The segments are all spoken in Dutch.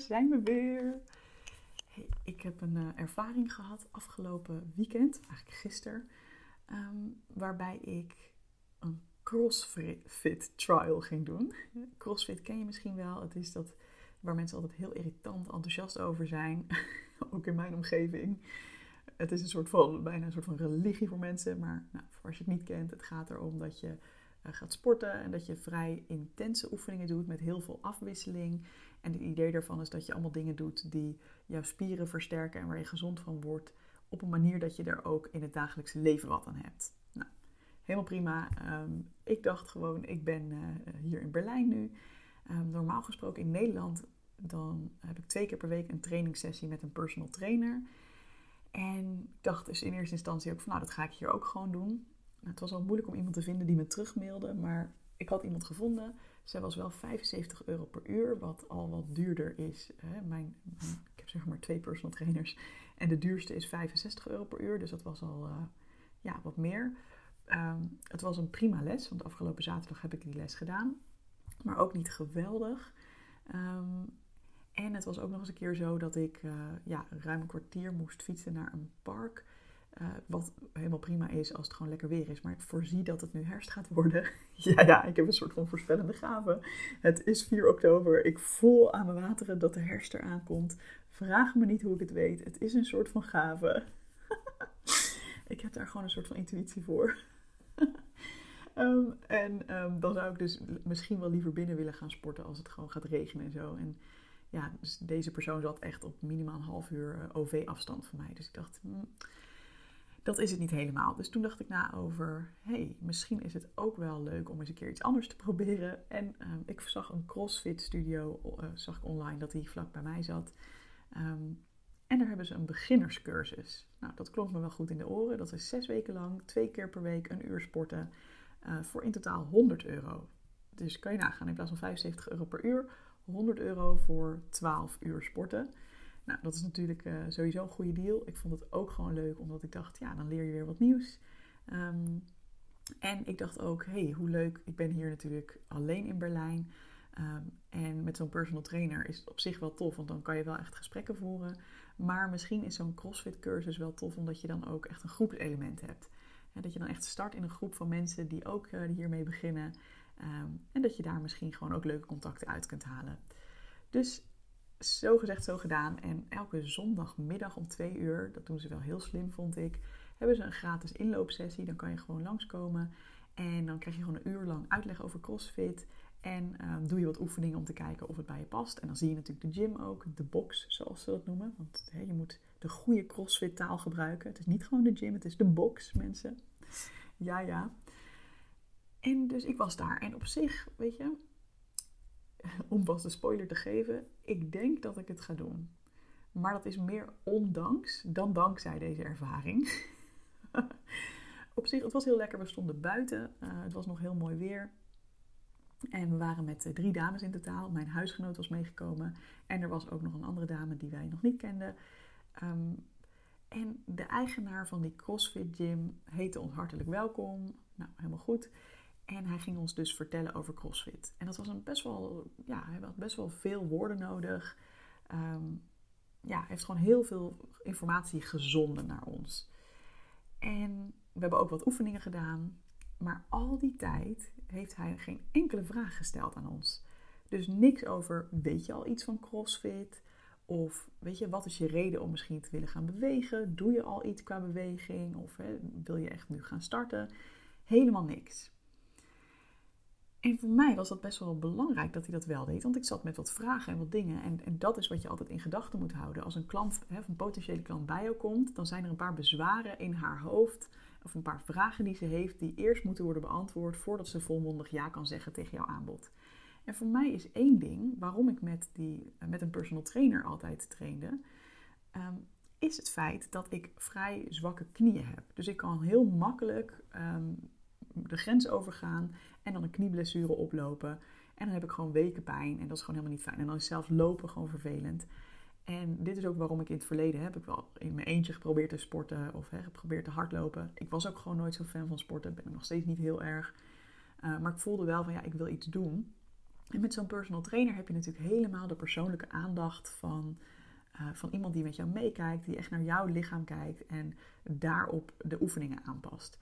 Zijn we weer. Hey, ik heb een uh, ervaring gehad afgelopen weekend, eigenlijk gisteren, um, waarbij ik een CrossFit trial ging doen. CrossFit ken je misschien wel. Het is dat waar mensen altijd heel irritant enthousiast over zijn, ook in mijn omgeving. Het is een soort van, bijna een soort van religie voor mensen, maar nou, voor als je het niet kent, het gaat erom dat je uh, gaat sporten en dat je vrij intense oefeningen doet met heel veel afwisseling. En het idee daarvan is dat je allemaal dingen doet die jouw spieren versterken en waar je gezond van wordt. Op een manier dat je er ook in het dagelijkse leven wat aan hebt. Nou, helemaal prima. Um, ik dacht gewoon, ik ben uh, hier in Berlijn nu. Um, normaal gesproken in Nederland, dan heb ik twee keer per week een trainingssessie met een personal trainer. En ik dacht dus in eerste instantie ook van, nou dat ga ik hier ook gewoon doen. Nou, het was al moeilijk om iemand te vinden die me terugmailde, maar ik had iemand gevonden. Zij was wel 75 euro per uur, wat al wat duurder is. Hè. Mijn, ik heb zeg maar twee personal trainers. En de duurste is 65 euro per uur, dus dat was al uh, ja, wat meer. Um, het was een prima les, want afgelopen zaterdag heb ik die les gedaan. Maar ook niet geweldig. Um, en het was ook nog eens een keer zo dat ik uh, ja, ruim een kwartier moest fietsen naar een park. Uh, wat helemaal prima is als het gewoon lekker weer is. Maar ik voorzie dat het nu herfst gaat worden. ja, ja, ik heb een soort van voorspellende gave. Het is 4 oktober. Ik voel aan mijn wateren dat de herfst eraan komt. Vraag me niet hoe ik het weet. Het is een soort van gave. ik heb daar gewoon een soort van intuïtie voor. um, en um, dan zou ik dus misschien wel liever binnen willen gaan sporten als het gewoon gaat regenen en zo. En ja, dus deze persoon zat echt op minimaal een half uur uh, OV-afstand van mij. Dus ik dacht, hmm, dat is het niet helemaal. Dus toen dacht ik na over, hey, misschien is het ook wel leuk om eens een keer iets anders te proberen. En um, ik zag een CrossFit studio, uh, zag ik online dat die vlak bij mij zat. Um, en daar hebben ze een beginnerscursus. Nou, dat klonk me wel goed in de oren. Dat is zes weken lang, twee keer per week een uur sporten. Uh, voor in totaal 100 euro. Dus kan je nagaan, in plaats van 75 euro per uur, 100 euro voor 12 uur sporten. Nou, dat is natuurlijk uh, sowieso een goede deal. Ik vond het ook gewoon leuk, omdat ik dacht, ja, dan leer je weer wat nieuws. Um, en ik dacht ook, hey, hoe leuk. Ik ben hier natuurlijk alleen in Berlijn. Um, en met zo'n personal trainer is het op zich wel tof, want dan kan je wel echt gesprekken voeren. Maar misschien is zo'n CrossFit cursus wel tof, omdat je dan ook echt een groepselement hebt. Dat je dan echt start in een groep van mensen die ook uh, hiermee beginnen. Um, en dat je daar misschien gewoon ook leuke contacten uit kunt halen. Dus zo gezegd, zo gedaan. En elke zondagmiddag om twee uur, dat doen ze wel heel slim, vond ik, hebben ze een gratis inloopsessie. Dan kan je gewoon langskomen en dan krijg je gewoon een uur lang uitleg over CrossFit. En um, doe je wat oefeningen om te kijken of het bij je past. En dan zie je natuurlijk de gym ook, de box zoals ze dat noemen. Want je moet de goede CrossFit taal gebruiken. Het is niet gewoon de gym, het is de box, mensen. Ja, ja. En dus ik was daar. En op zich, weet je, om vast een spoiler te geven, ik denk dat ik het ga doen. Maar dat is meer ondanks dan dankzij deze ervaring. Op zich, het was heel lekker. We stonden buiten. Uh, het was nog heel mooi weer. En we waren met uh, drie dames in totaal. Mijn huisgenoot was meegekomen. En er was ook nog een andere dame die wij nog niet kenden. Um, en de eigenaar van die CrossFit Gym heette ons hartelijk welkom. Nou, helemaal goed. En hij ging ons dus vertellen over CrossFit. En dat was een best wel, ja, hij had best wel veel woorden nodig. Um, ja, heeft gewoon heel veel informatie gezonden naar ons. En we hebben ook wat oefeningen gedaan. Maar al die tijd heeft hij geen enkele vraag gesteld aan ons. Dus niks over, weet je al iets van CrossFit? Of weet je, wat is je reden om misschien te willen gaan bewegen? Doe je al iets qua beweging? Of wil je echt nu gaan starten? Helemaal niks. En voor mij was dat best wel belangrijk dat hij dat wel deed. Want ik zat met wat vragen en wat dingen. En, en dat is wat je altijd in gedachten moet houden. Als een klant, hè, of een potentiële klant bij jou komt, dan zijn er een paar bezwaren in haar hoofd. Of een paar vragen die ze heeft, die eerst moeten worden beantwoord voordat ze volmondig ja kan zeggen tegen jouw aanbod. En voor mij is één ding waarom ik met, die, met een personal trainer altijd trainde, ehm, is het feit dat ik vrij zwakke knieën heb. Dus ik kan heel makkelijk ehm, de grens overgaan en dan een knieblessure oplopen. En dan heb ik gewoon weken pijn en dat is gewoon helemaal niet fijn. En dan is zelfs lopen gewoon vervelend. En dit is ook waarom ik in het verleden heb ik wel in mijn eentje geprobeerd te sporten of hè, geprobeerd te hardlopen. Ik was ook gewoon nooit zo fan van sporten, ben ik nog steeds niet heel erg. Uh, maar ik voelde wel van ja, ik wil iets doen. En met zo'n personal trainer heb je natuurlijk helemaal de persoonlijke aandacht van, uh, van iemand die met jou meekijkt, die echt naar jouw lichaam kijkt en daarop de oefeningen aanpast.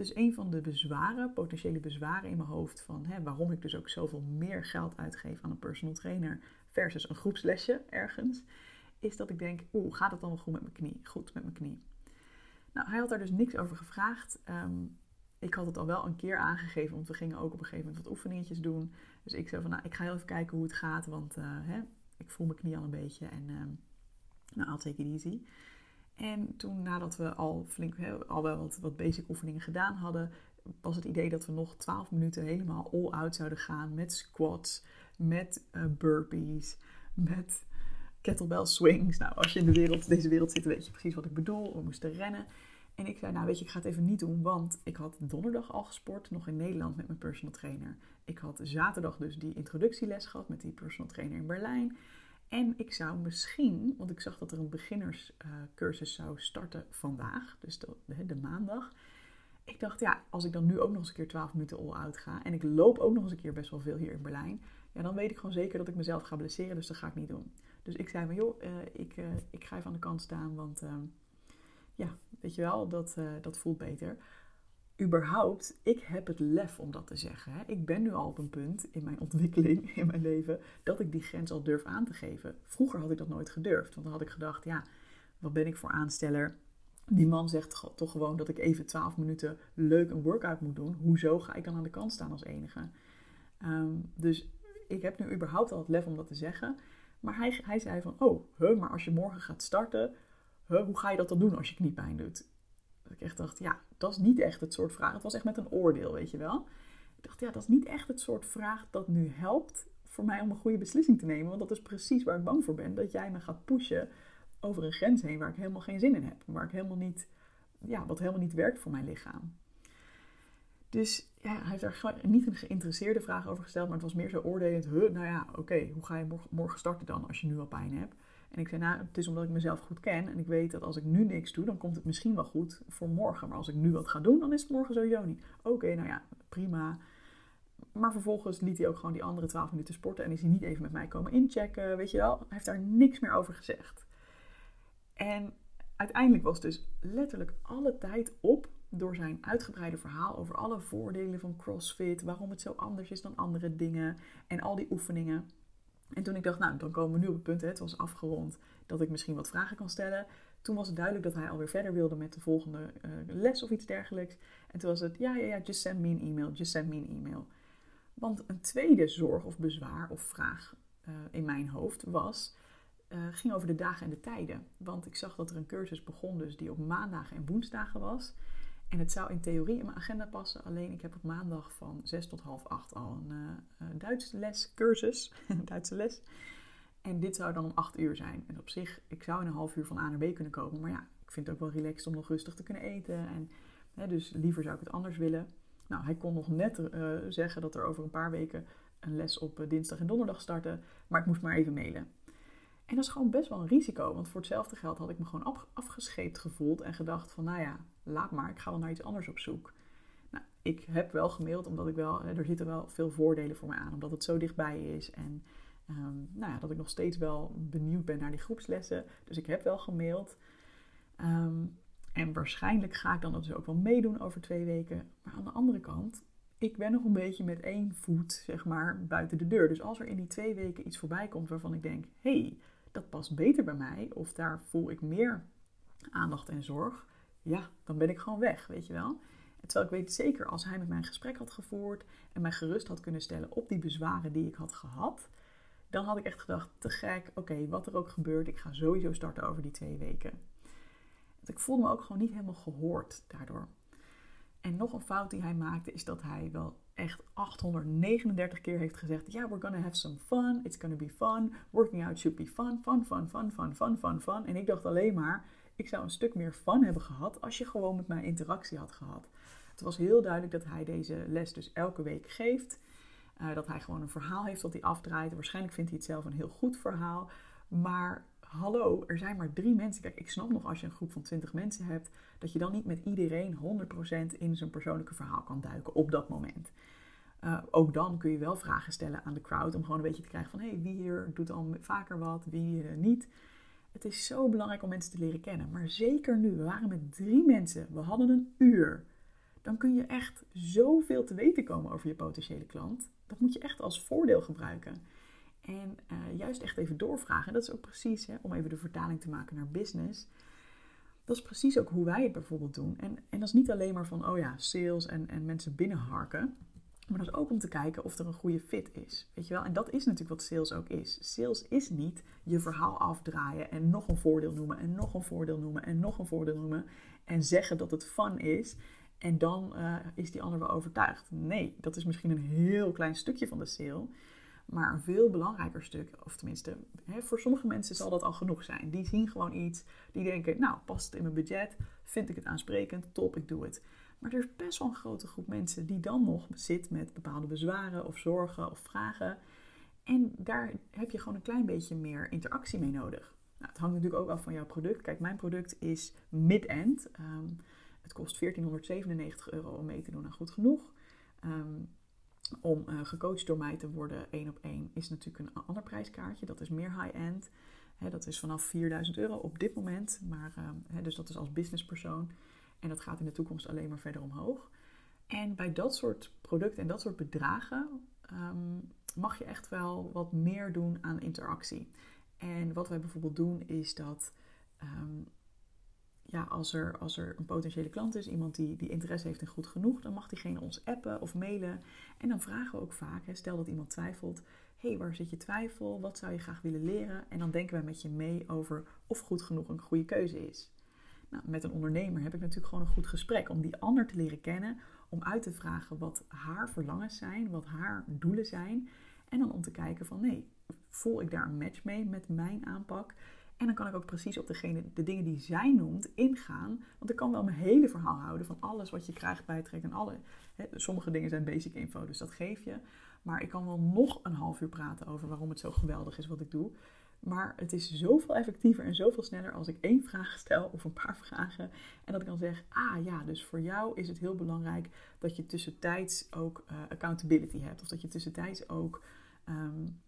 Dus een van de bezwaren, potentiële bezwaren in mijn hoofd van hè, waarom ik dus ook zoveel meer geld uitgeef aan een personal trainer versus een groepslesje ergens, is dat ik denk, oeh, gaat het dan wel goed met mijn knie? Goed met mijn knie. Nou, hij had daar dus niks over gevraagd. Um, ik had het al wel een keer aangegeven, want we gingen ook op een gegeven moment wat oefeningetjes doen. Dus ik zei van, nou, ik ga heel even kijken hoe het gaat, want uh, hè, ik voel mijn knie al een beetje en um, nou, I'll take it easy. En toen, nadat we al flink, al wel wat, wat basic oefeningen gedaan hadden, was het idee dat we nog 12 minuten helemaal all-out zouden gaan met squats, met uh, burpees, met kettlebell swings. Nou, als je in de wereld, deze wereld zit, weet je precies wat ik bedoel. We moesten rennen. En ik zei, nou weet je, ik ga het even niet doen, want ik had donderdag al gesport, nog in Nederland met mijn personal trainer. Ik had zaterdag dus die introductieles gehad met die personal trainer in Berlijn. En ik zou misschien, want ik zag dat er een beginnerscursus zou starten vandaag, dus de, de, maandag. Ik dacht, ja, als ik dan nu ook nog eens een keer 12 minuten all-out ga en ik loop ook nog eens een keer best wel veel hier in Berlijn, ja, dan weet ik gewoon zeker dat ik mezelf ga blesseren, dus dat ga ik niet doen. Dus ik zei van, joh, uh, ik, uh, ik ga even aan de kant staan, want ehm, ja, weet je wel, dat, dat voelt beter überhaupt, ik heb het lef om dat te zeggen. Hè. Ik ben nu al op een punt in mijn ontwikkeling, in mijn leven, dat ik die grens al durf aan te geven. Vroeger had ik dat nooit gedurfd, want dan had ik gedacht, ja, wat ben ik voor aansteller? Die man zegt toch gewoon dat ik even 12 minuten leuk een workout moet doen. Hoezo ga ik dan aan de kant staan als enige? Um, dus ik heb nu überhaupt al het lef om dat te zeggen. Maar hij, hij zei van, oh, maar als je morgen gaat starten, hoe ga je dat dan doen als je kniepijn doet? Dat ik echt dacht, ja, dat is niet echt het soort vraag. Het was echt met een oordeel, weet je wel. Ik dacht, ja, dat is niet echt het soort vraag dat nu helpt voor mij om een goede beslissing te nemen. Want dat is precies waar ik bang voor ben. Dat jij me gaat pushen over een grens heen waar ik helemaal geen zin in heb. Waar ik helemaal niet, ja, wat helemaal niet werkt voor mijn lichaam. Dus ja, hij heeft daar niet een geïnteresseerde vraag over gesteld, maar het was meer zo oordelend. Huh, nou ja, oké, hoe ga je morgen, morgen starten dan als je nu al pijn hebt? En ik zei, nou, het is omdat ik mezelf goed ken en ik weet dat als ik nu niks doe, dan komt het misschien wel goed voor morgen. Maar als ik nu wat ga doen, dan is het morgen sowieso niet. Oké, nou ja, prima. Maar vervolgens liet hij ook gewoon die andere 12 minuten sporten en is hij niet even met mij komen inchecken, weet je wel. Hij heeft daar niks meer over gezegd. En uiteindelijk was dus letterlijk alle tijd op door zijn uitgebreide verhaal over alle voordelen van CrossFit, waarom het zo anders is dan andere dingen en al die oefeningen. En toen ik dacht, nou, dan komen we nu op het punt, hè, het was afgerond, dat ik misschien wat vragen kan stellen. Toen was het duidelijk dat hij alweer verder wilde met de volgende uh, les of iets dergelijks. En toen was het, ja, ja, ja, just send me an email, just send me an email. Want een tweede zorg of bezwaar of vraag uh, in mijn hoofd was, uh, ging over de dagen en de tijden. Want ik zag dat er een cursus begon dus die op maandagen en woensdagen was. En het zou in theorie in mijn agenda passen. Alleen ik heb op maandag van 6 tot half 8 al een uh, Duitse les, cursus, Duitse les. En dit zou dan om 8 uur zijn. En op zich, ik zou in een half uur van A naar B kunnen komen. Maar ja, ik vind het ook wel relaxed om nog rustig te kunnen eten. En, hè, dus liever zou ik het anders willen. Nou, hij kon nog net uh, zeggen dat er over een paar weken een les op dinsdag en donderdag startte. Maar ik moest maar even mailen. En dat is gewoon best wel een risico. Want voor hetzelfde geld had ik me gewoon af, afgescheept gevoeld. En gedacht van, nou ja, laat maar, ik ga wel naar iets anders op zoek. Nou, ik heb wel gemaild, omdat ik wel, er zitten wel veel voordelen voor mij aan, omdat het zo dichtbij is. En um, nou ja, dat ik nog steeds wel benieuwd ben naar die groepslessen. Dus ik heb wel gemaild. Um, en waarschijnlijk ga ik dan dus ook wel meedoen over twee weken. Maar aan de andere kant, ik ben nog een beetje met één voet, zeg maar, buiten de deur. Dus als er in die twee weken iets voorbij komt waarvan ik denk, hey, dat past beter bij mij of daar voel ik meer aandacht en zorg, ja, dan ben ik gewoon weg, weet je wel. terwijl ik weet zeker, als hij met mij een gesprek had gevoerd en mij gerust had kunnen stellen op die bezwaren die ik had gehad, dan had ik echt gedacht, te gek, oké, wat er ook gebeurt, ik ga sowieso starten over die twee weken. ik voelde me ook gewoon niet helemaal gehoord daardoor. En nog een fout die hij maakte is dat hij wel echt 839 keer heeft gezegd: Ja, we're gonna have some fun. It's gonna be fun. Working out should be fun. Fun, fun, fun, fun, fun, fun, fun. En ik dacht alleen maar: ik zou een stuk meer fun hebben gehad als je gewoon met mij interactie had gehad. Het was heel duidelijk dat hij deze les dus elke week geeft. Uh, dat hij gewoon een verhaal heeft dat hij afdraait. Waarschijnlijk vindt hij het zelf een heel goed verhaal. Maar hallo, er zijn maar drie mensen. Kijk, ik snap nog als je een groep van 20 mensen hebt, dat je dan niet met iedereen 100% in zijn persoonlijke verhaal kan duiken op dat moment. Uh, ook dan kun je wel vragen stellen aan de crowd om gewoon een beetje te krijgen van hé, hey, wie hier doet al vaker wat, wie uh, niet. Het is zo belangrijk om mensen te leren kennen. Maar zeker nu, we waren met drie mensen, we hadden een uur. Dan kun je echt zoveel te weten komen over je potentiële klant. Dat moet je echt als voordeel gebruiken. En uh, juist echt even doorvragen. En dat is ook precies, hè, om even de vertaling te maken naar business. Dat is precies ook hoe wij het bijvoorbeeld doen. En, en dat is niet alleen maar van, oh ja, sales en, en mensen binnenharken. Maar dat is ook om te kijken of er een goede fit is. Weet je wel? En dat is natuurlijk wat sales ook is. Sales is niet je verhaal afdraaien en nog een voordeel noemen en nog een voordeel noemen en nog een voordeel noemen. En zeggen dat het fun is. En dan uh, is die ander wel overtuigd. Nee, dat is misschien een heel klein stukje van de sale. Maar een veel belangrijker stuk, of tenminste, hè, voor sommige mensen zal dat al genoeg zijn. Die zien gewoon iets, die denken, nou, past het in mijn budget? Vind ik het aansprekend? Top, ik doe het. Maar er is best wel een grote groep mensen die dan nog zit met bepaalde bezwaren of zorgen of vragen. En daar heb je gewoon een klein beetje meer interactie mee nodig. Nou, het hangt natuurlijk ook af van jouw product. Kijk, mijn product is mid-end. Um, het kost 1497 euro om mee te doen aan Goed Genoeg. Um, om uh, gecoacht door mij te worden één op één is natuurlijk een ander prijskaartje. Dat is meer high-end. dat is vanaf 4000 euro op dit moment. Maar, um, dus dat is als businesspersoon. En dat gaat in de toekomst alleen maar verder omhoog. En bij dat soort producten en dat soort bedragen um, mag je echt wel wat meer doen aan interactie. En wat wij bijvoorbeeld doen is dat um, ja, als, er, als er een potentiële klant is, iemand die, die interesse heeft in goed genoeg, dan mag diegene ons appen of mailen. En dan vragen we ook vaak, hè, stel dat iemand twijfelt, hé, hey, waar zit je twijfel? Wat zou je graag willen leren? En dan denken wij met je mee over of goed genoeg een goede keuze is. Nou, met een ondernemer heb ik natuurlijk gewoon een goed gesprek om die ander te leren kennen, om uit te vragen wat haar verlangens zijn, wat haar doelen zijn. En dan om te kijken van nee, voel ik daar een match mee met mijn aanpak? En dan kan ik ook precies op degene, de dingen die zij noemt ingaan. Want ik kan wel mijn hele verhaal houden van alles wat je krijgt bij het En alle, sommige dingen zijn basic info, dus dat geef je. Maar ik kan wel nog een half uur praten over waarom het zo geweldig is wat ik doe. Maar het is zoveel effectiever en zoveel sneller als ik één vraag stel of een paar vragen. En dat ik dan zeg, ah ja, dus voor jou is het heel belangrijk dat je tussentijds ook uh, accountability hebt. Of dat je tussentijds ook um,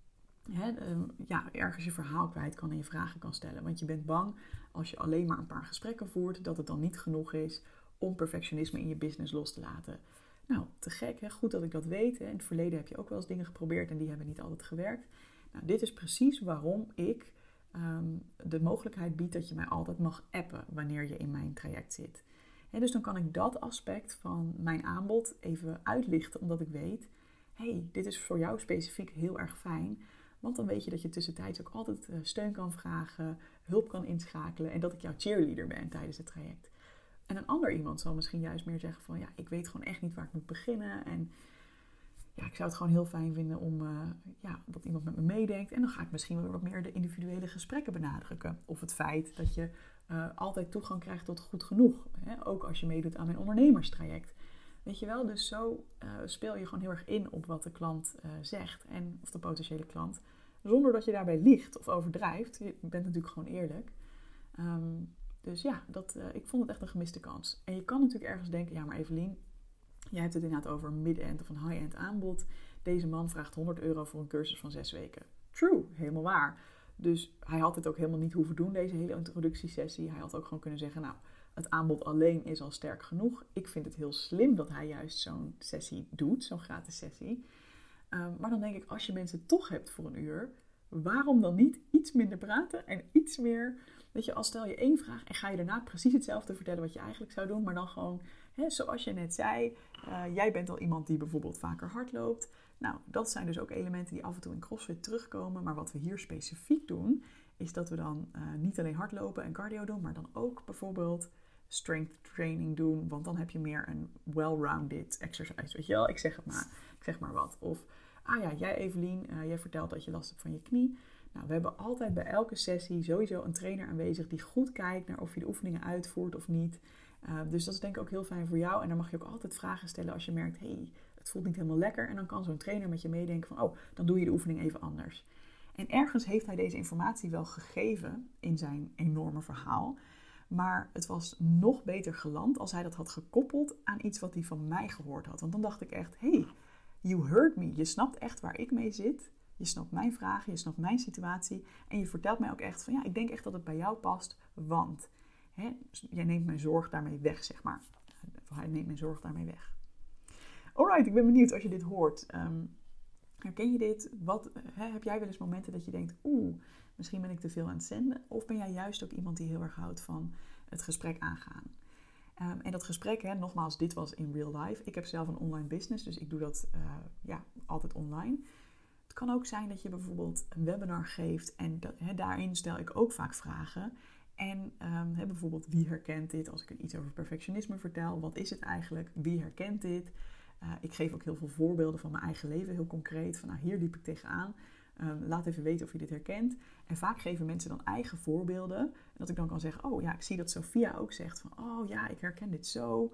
ja, ergens je verhaal kwijt kan en je vragen kan stellen. Want je bent bang als je alleen maar een paar gesprekken voert, dat het dan niet genoeg is om perfectionisme in je business los te laten. Nou, te gek, hè? goed dat ik dat weet. Hè? In het verleden heb je ook wel eens dingen geprobeerd en die hebben niet altijd gewerkt. Nou, dit is precies waarom ik ehm, de mogelijkheid bied dat je mij altijd mag appen wanneer je in mijn traject zit. dus dan kan ik dat aspect van mijn aanbod even uitlichten, omdat ik weet, hey, dit is voor jou specifiek heel erg fijn. Want dan weet je dat je tussentijds ook altijd eh, steun kan vragen, hulp kan inschakelen en dat ik jouw cheerleader ben tijdens het traject. En een ander iemand zal misschien juist meer zeggen van ja, ik weet gewoon echt niet waar ik moet beginnen. En ja, ik zou het gewoon heel fijn vinden om uh, ja, dat iemand met me meedenkt. En dan ga ik misschien wel wat meer de individuele gesprekken benadrukken. Of het feit dat je uh, altijd toegang krijgt tot goed genoeg. Hè? Ook als je meedoet aan mijn ondernemerstraject. Weet je wel, dus zo speel je gewoon heel erg in op wat de klant zegt. En, of de potentiële klant. Zonder dat je daarbij liegt of overdrijft. Je bent natuurlijk gewoon eerlijk. Um, dus ja, dat, ik vond het echt een gemiste kans. En je kan natuurlijk ergens denken, ja maar Evelien, Jij hebt het inderdaad over een mid-end of een high-end aanbod. Deze man vraagt 100 euro voor een cursus van 6 weken. True, helemaal waar. Dus hij had het ook helemaal niet hoeven doen, deze hele introductiesessie. Hij had ook gewoon kunnen zeggen, nou, het aanbod alleen is al sterk genoeg. Ik vind het heel slim dat hij juist zo'n sessie doet, zo'n gratis sessie. Ehm, maar dan denk ik, als je mensen toch hebt voor een uur, waarom dan niet iets minder praten en iets meer, weet je, als stel je één vraag en ga je daarna precies hetzelfde vertellen wat je eigenlijk zou doen, maar dan gewoon, hè, zoals je net zei, uh, jij bent al iemand die bijvoorbeeld vaker hardloopt. Nou, dat zijn dus ook elementen die af en toe in CrossFit terugkomen, maar wat we hier specifiek doen, is dat we dan uh, niet alleen hardlopen en cardio doen, maar dan ook bijvoorbeeld strength training doen, want dan heb je meer een well-rounded exercise, weet je wel? Ik zeg het maar, ik zeg maar wat. Of ah ja, jij Evelien, uh, jij vertelt dat je last hebt van je knie. Nou, we hebben altijd bij elke sessie sowieso een trainer aanwezig die goed kijkt naar of je de oefeningen uitvoert of niet. Uh, dus dat is denk ik ook heel fijn voor jou. En dan mag je ook altijd vragen stellen als je merkt, hey, het voelt niet helemaal lekker. En dan kan zo'n trainer met je meedenken van, oh, dan doe je de oefening even anders. En ergens heeft hij deze informatie wel gegeven in zijn enorme verhaal. Maar het was nog beter geland als hij dat had gekoppeld aan iets wat hij van mij gehoord had. Want dan dacht ik echt, hey, You heard me. Je snapt echt waar ik mee zit. Je snapt mijn vragen, je snapt mijn situatie. En je vertelt mij ook echt van ja, ik denk echt dat het bij jou past, want hè, jij neemt mijn zorg daarmee weg, zeg maar. Hij neemt mijn zorg daarmee weg. Alright, ik ben benieuwd als je dit hoort. Um, herken je dit? Wat, hè, heb jij wel eens momenten dat je denkt, oeh, misschien ben ik te veel aan het zenden? Of ben jij juist ook iemand die heel erg houdt van het gesprek aangaan? Um, en dat gesprek, hè, nogmaals, dit was in real life. Ik heb zelf een online business, dus ik doe dat uh, ja, altijd online. Het kan ook zijn dat je bijvoorbeeld een webinar geeft en hè, daarin stel ik ook vaak vragen. En um, hè, bijvoorbeeld, wie herkent dit? Als ik iets over perfectionisme vertel, wat is het eigenlijk? Wie herkent dit? Uh, ik geef ook heel veel voorbeelden van mijn eigen leven, heel concreet. Van nou, hier liep ik tegenaan. Um, laat even weten of je dit herkent. En vaak geven mensen dan eigen voorbeelden. En dat ik dan kan zeggen, oh ja, ik zie dat Sophia ook zegt van, oh ja, ik herken dit zo.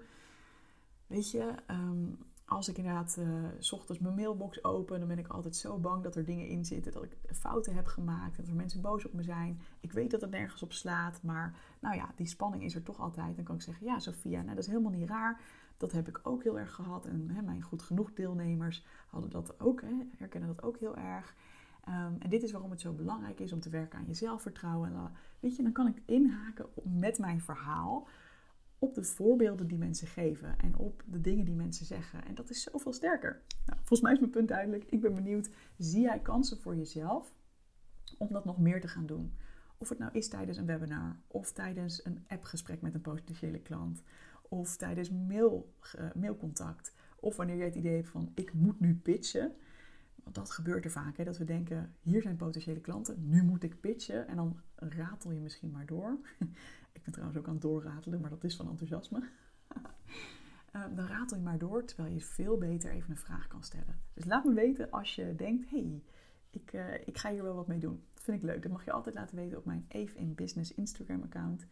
Weet je, um, als ik inderdaad uh, s ochtends mijn mailbox open, dan ben ik altijd zo bang dat er dingen in zitten, dat ik fouten heb gemaakt, dat er mensen boos op me zijn. Ik weet dat het nergens op slaat, maar nou ja, die spanning is er toch altijd. Dan kan ik zeggen, ja Sophia, nou dat is helemaal niet raar. Dat heb ik ook heel erg gehad. En mijn goed genoeg deelnemers hadden dat ook, hè, herkennen dat ook heel erg. Um, en dit is waarom het zo belangrijk is om te werken aan je zelfvertrouwen. En, weet je, dan kan ik inhaken met mijn verhaal op de voorbeelden die mensen geven en op de dingen die mensen zeggen. En dat is zoveel sterker. Nou, volgens mij is mijn punt duidelijk. Ik ben benieuwd, zie jij kansen voor jezelf om dat nog meer te gaan doen? Of het nou is tijdens een webinar, of tijdens een appgesprek met een potentiële klant, of tijdens mail, uh, mailcontact, of wanneer je het idee hebt van ik moet nu pitchen. Want dat gebeurt er vaak, hè, dat we denken, hier zijn potentiële klanten, nu moet ik pitchen. En dan ratel je misschien maar door. ik ben trouwens ook aan het doorratelen, maar dat is van enthousiasme. Ehm, dan ratel je maar door, terwijl je veel beter even een vraag kan stellen. Dus laat me weten als je denkt, hey, ik, uh, ik ga hier wel wat mee doen. Dat vind ik leuk. Dat mag je altijd laten weten op mijn Eve in Business Instagram account.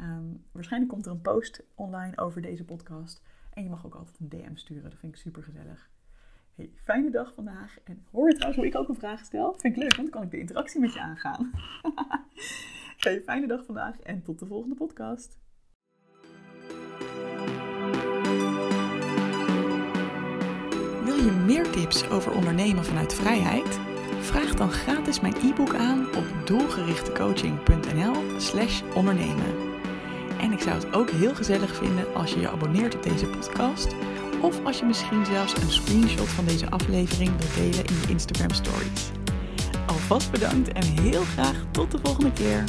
Um, waarschijnlijk komt er een post online over deze podcast. En je mag ook altijd een DM sturen. Dat vind ik super gezellig. Fijne dag vandaag. En hoor je trouwens hoe ik ook een vraag stel? Vind ik leuk, want dan kan ik de interactie met je aangaan. hey, fijne dag vandaag en tot de volgende podcast. Wil je meer tips over ondernemen vanuit vrijheid? Vraag dan gratis mijn e-book aan op doelgerichtecoaching.nl/slash ondernemen. En ik zou het ook heel gezellig vinden als je je abonneert op deze podcast of als je misschien zelfs een screenshot van deze aflevering wilt delen in je Instagram stories. Alvast bedankt en heel graag tot de volgende keer.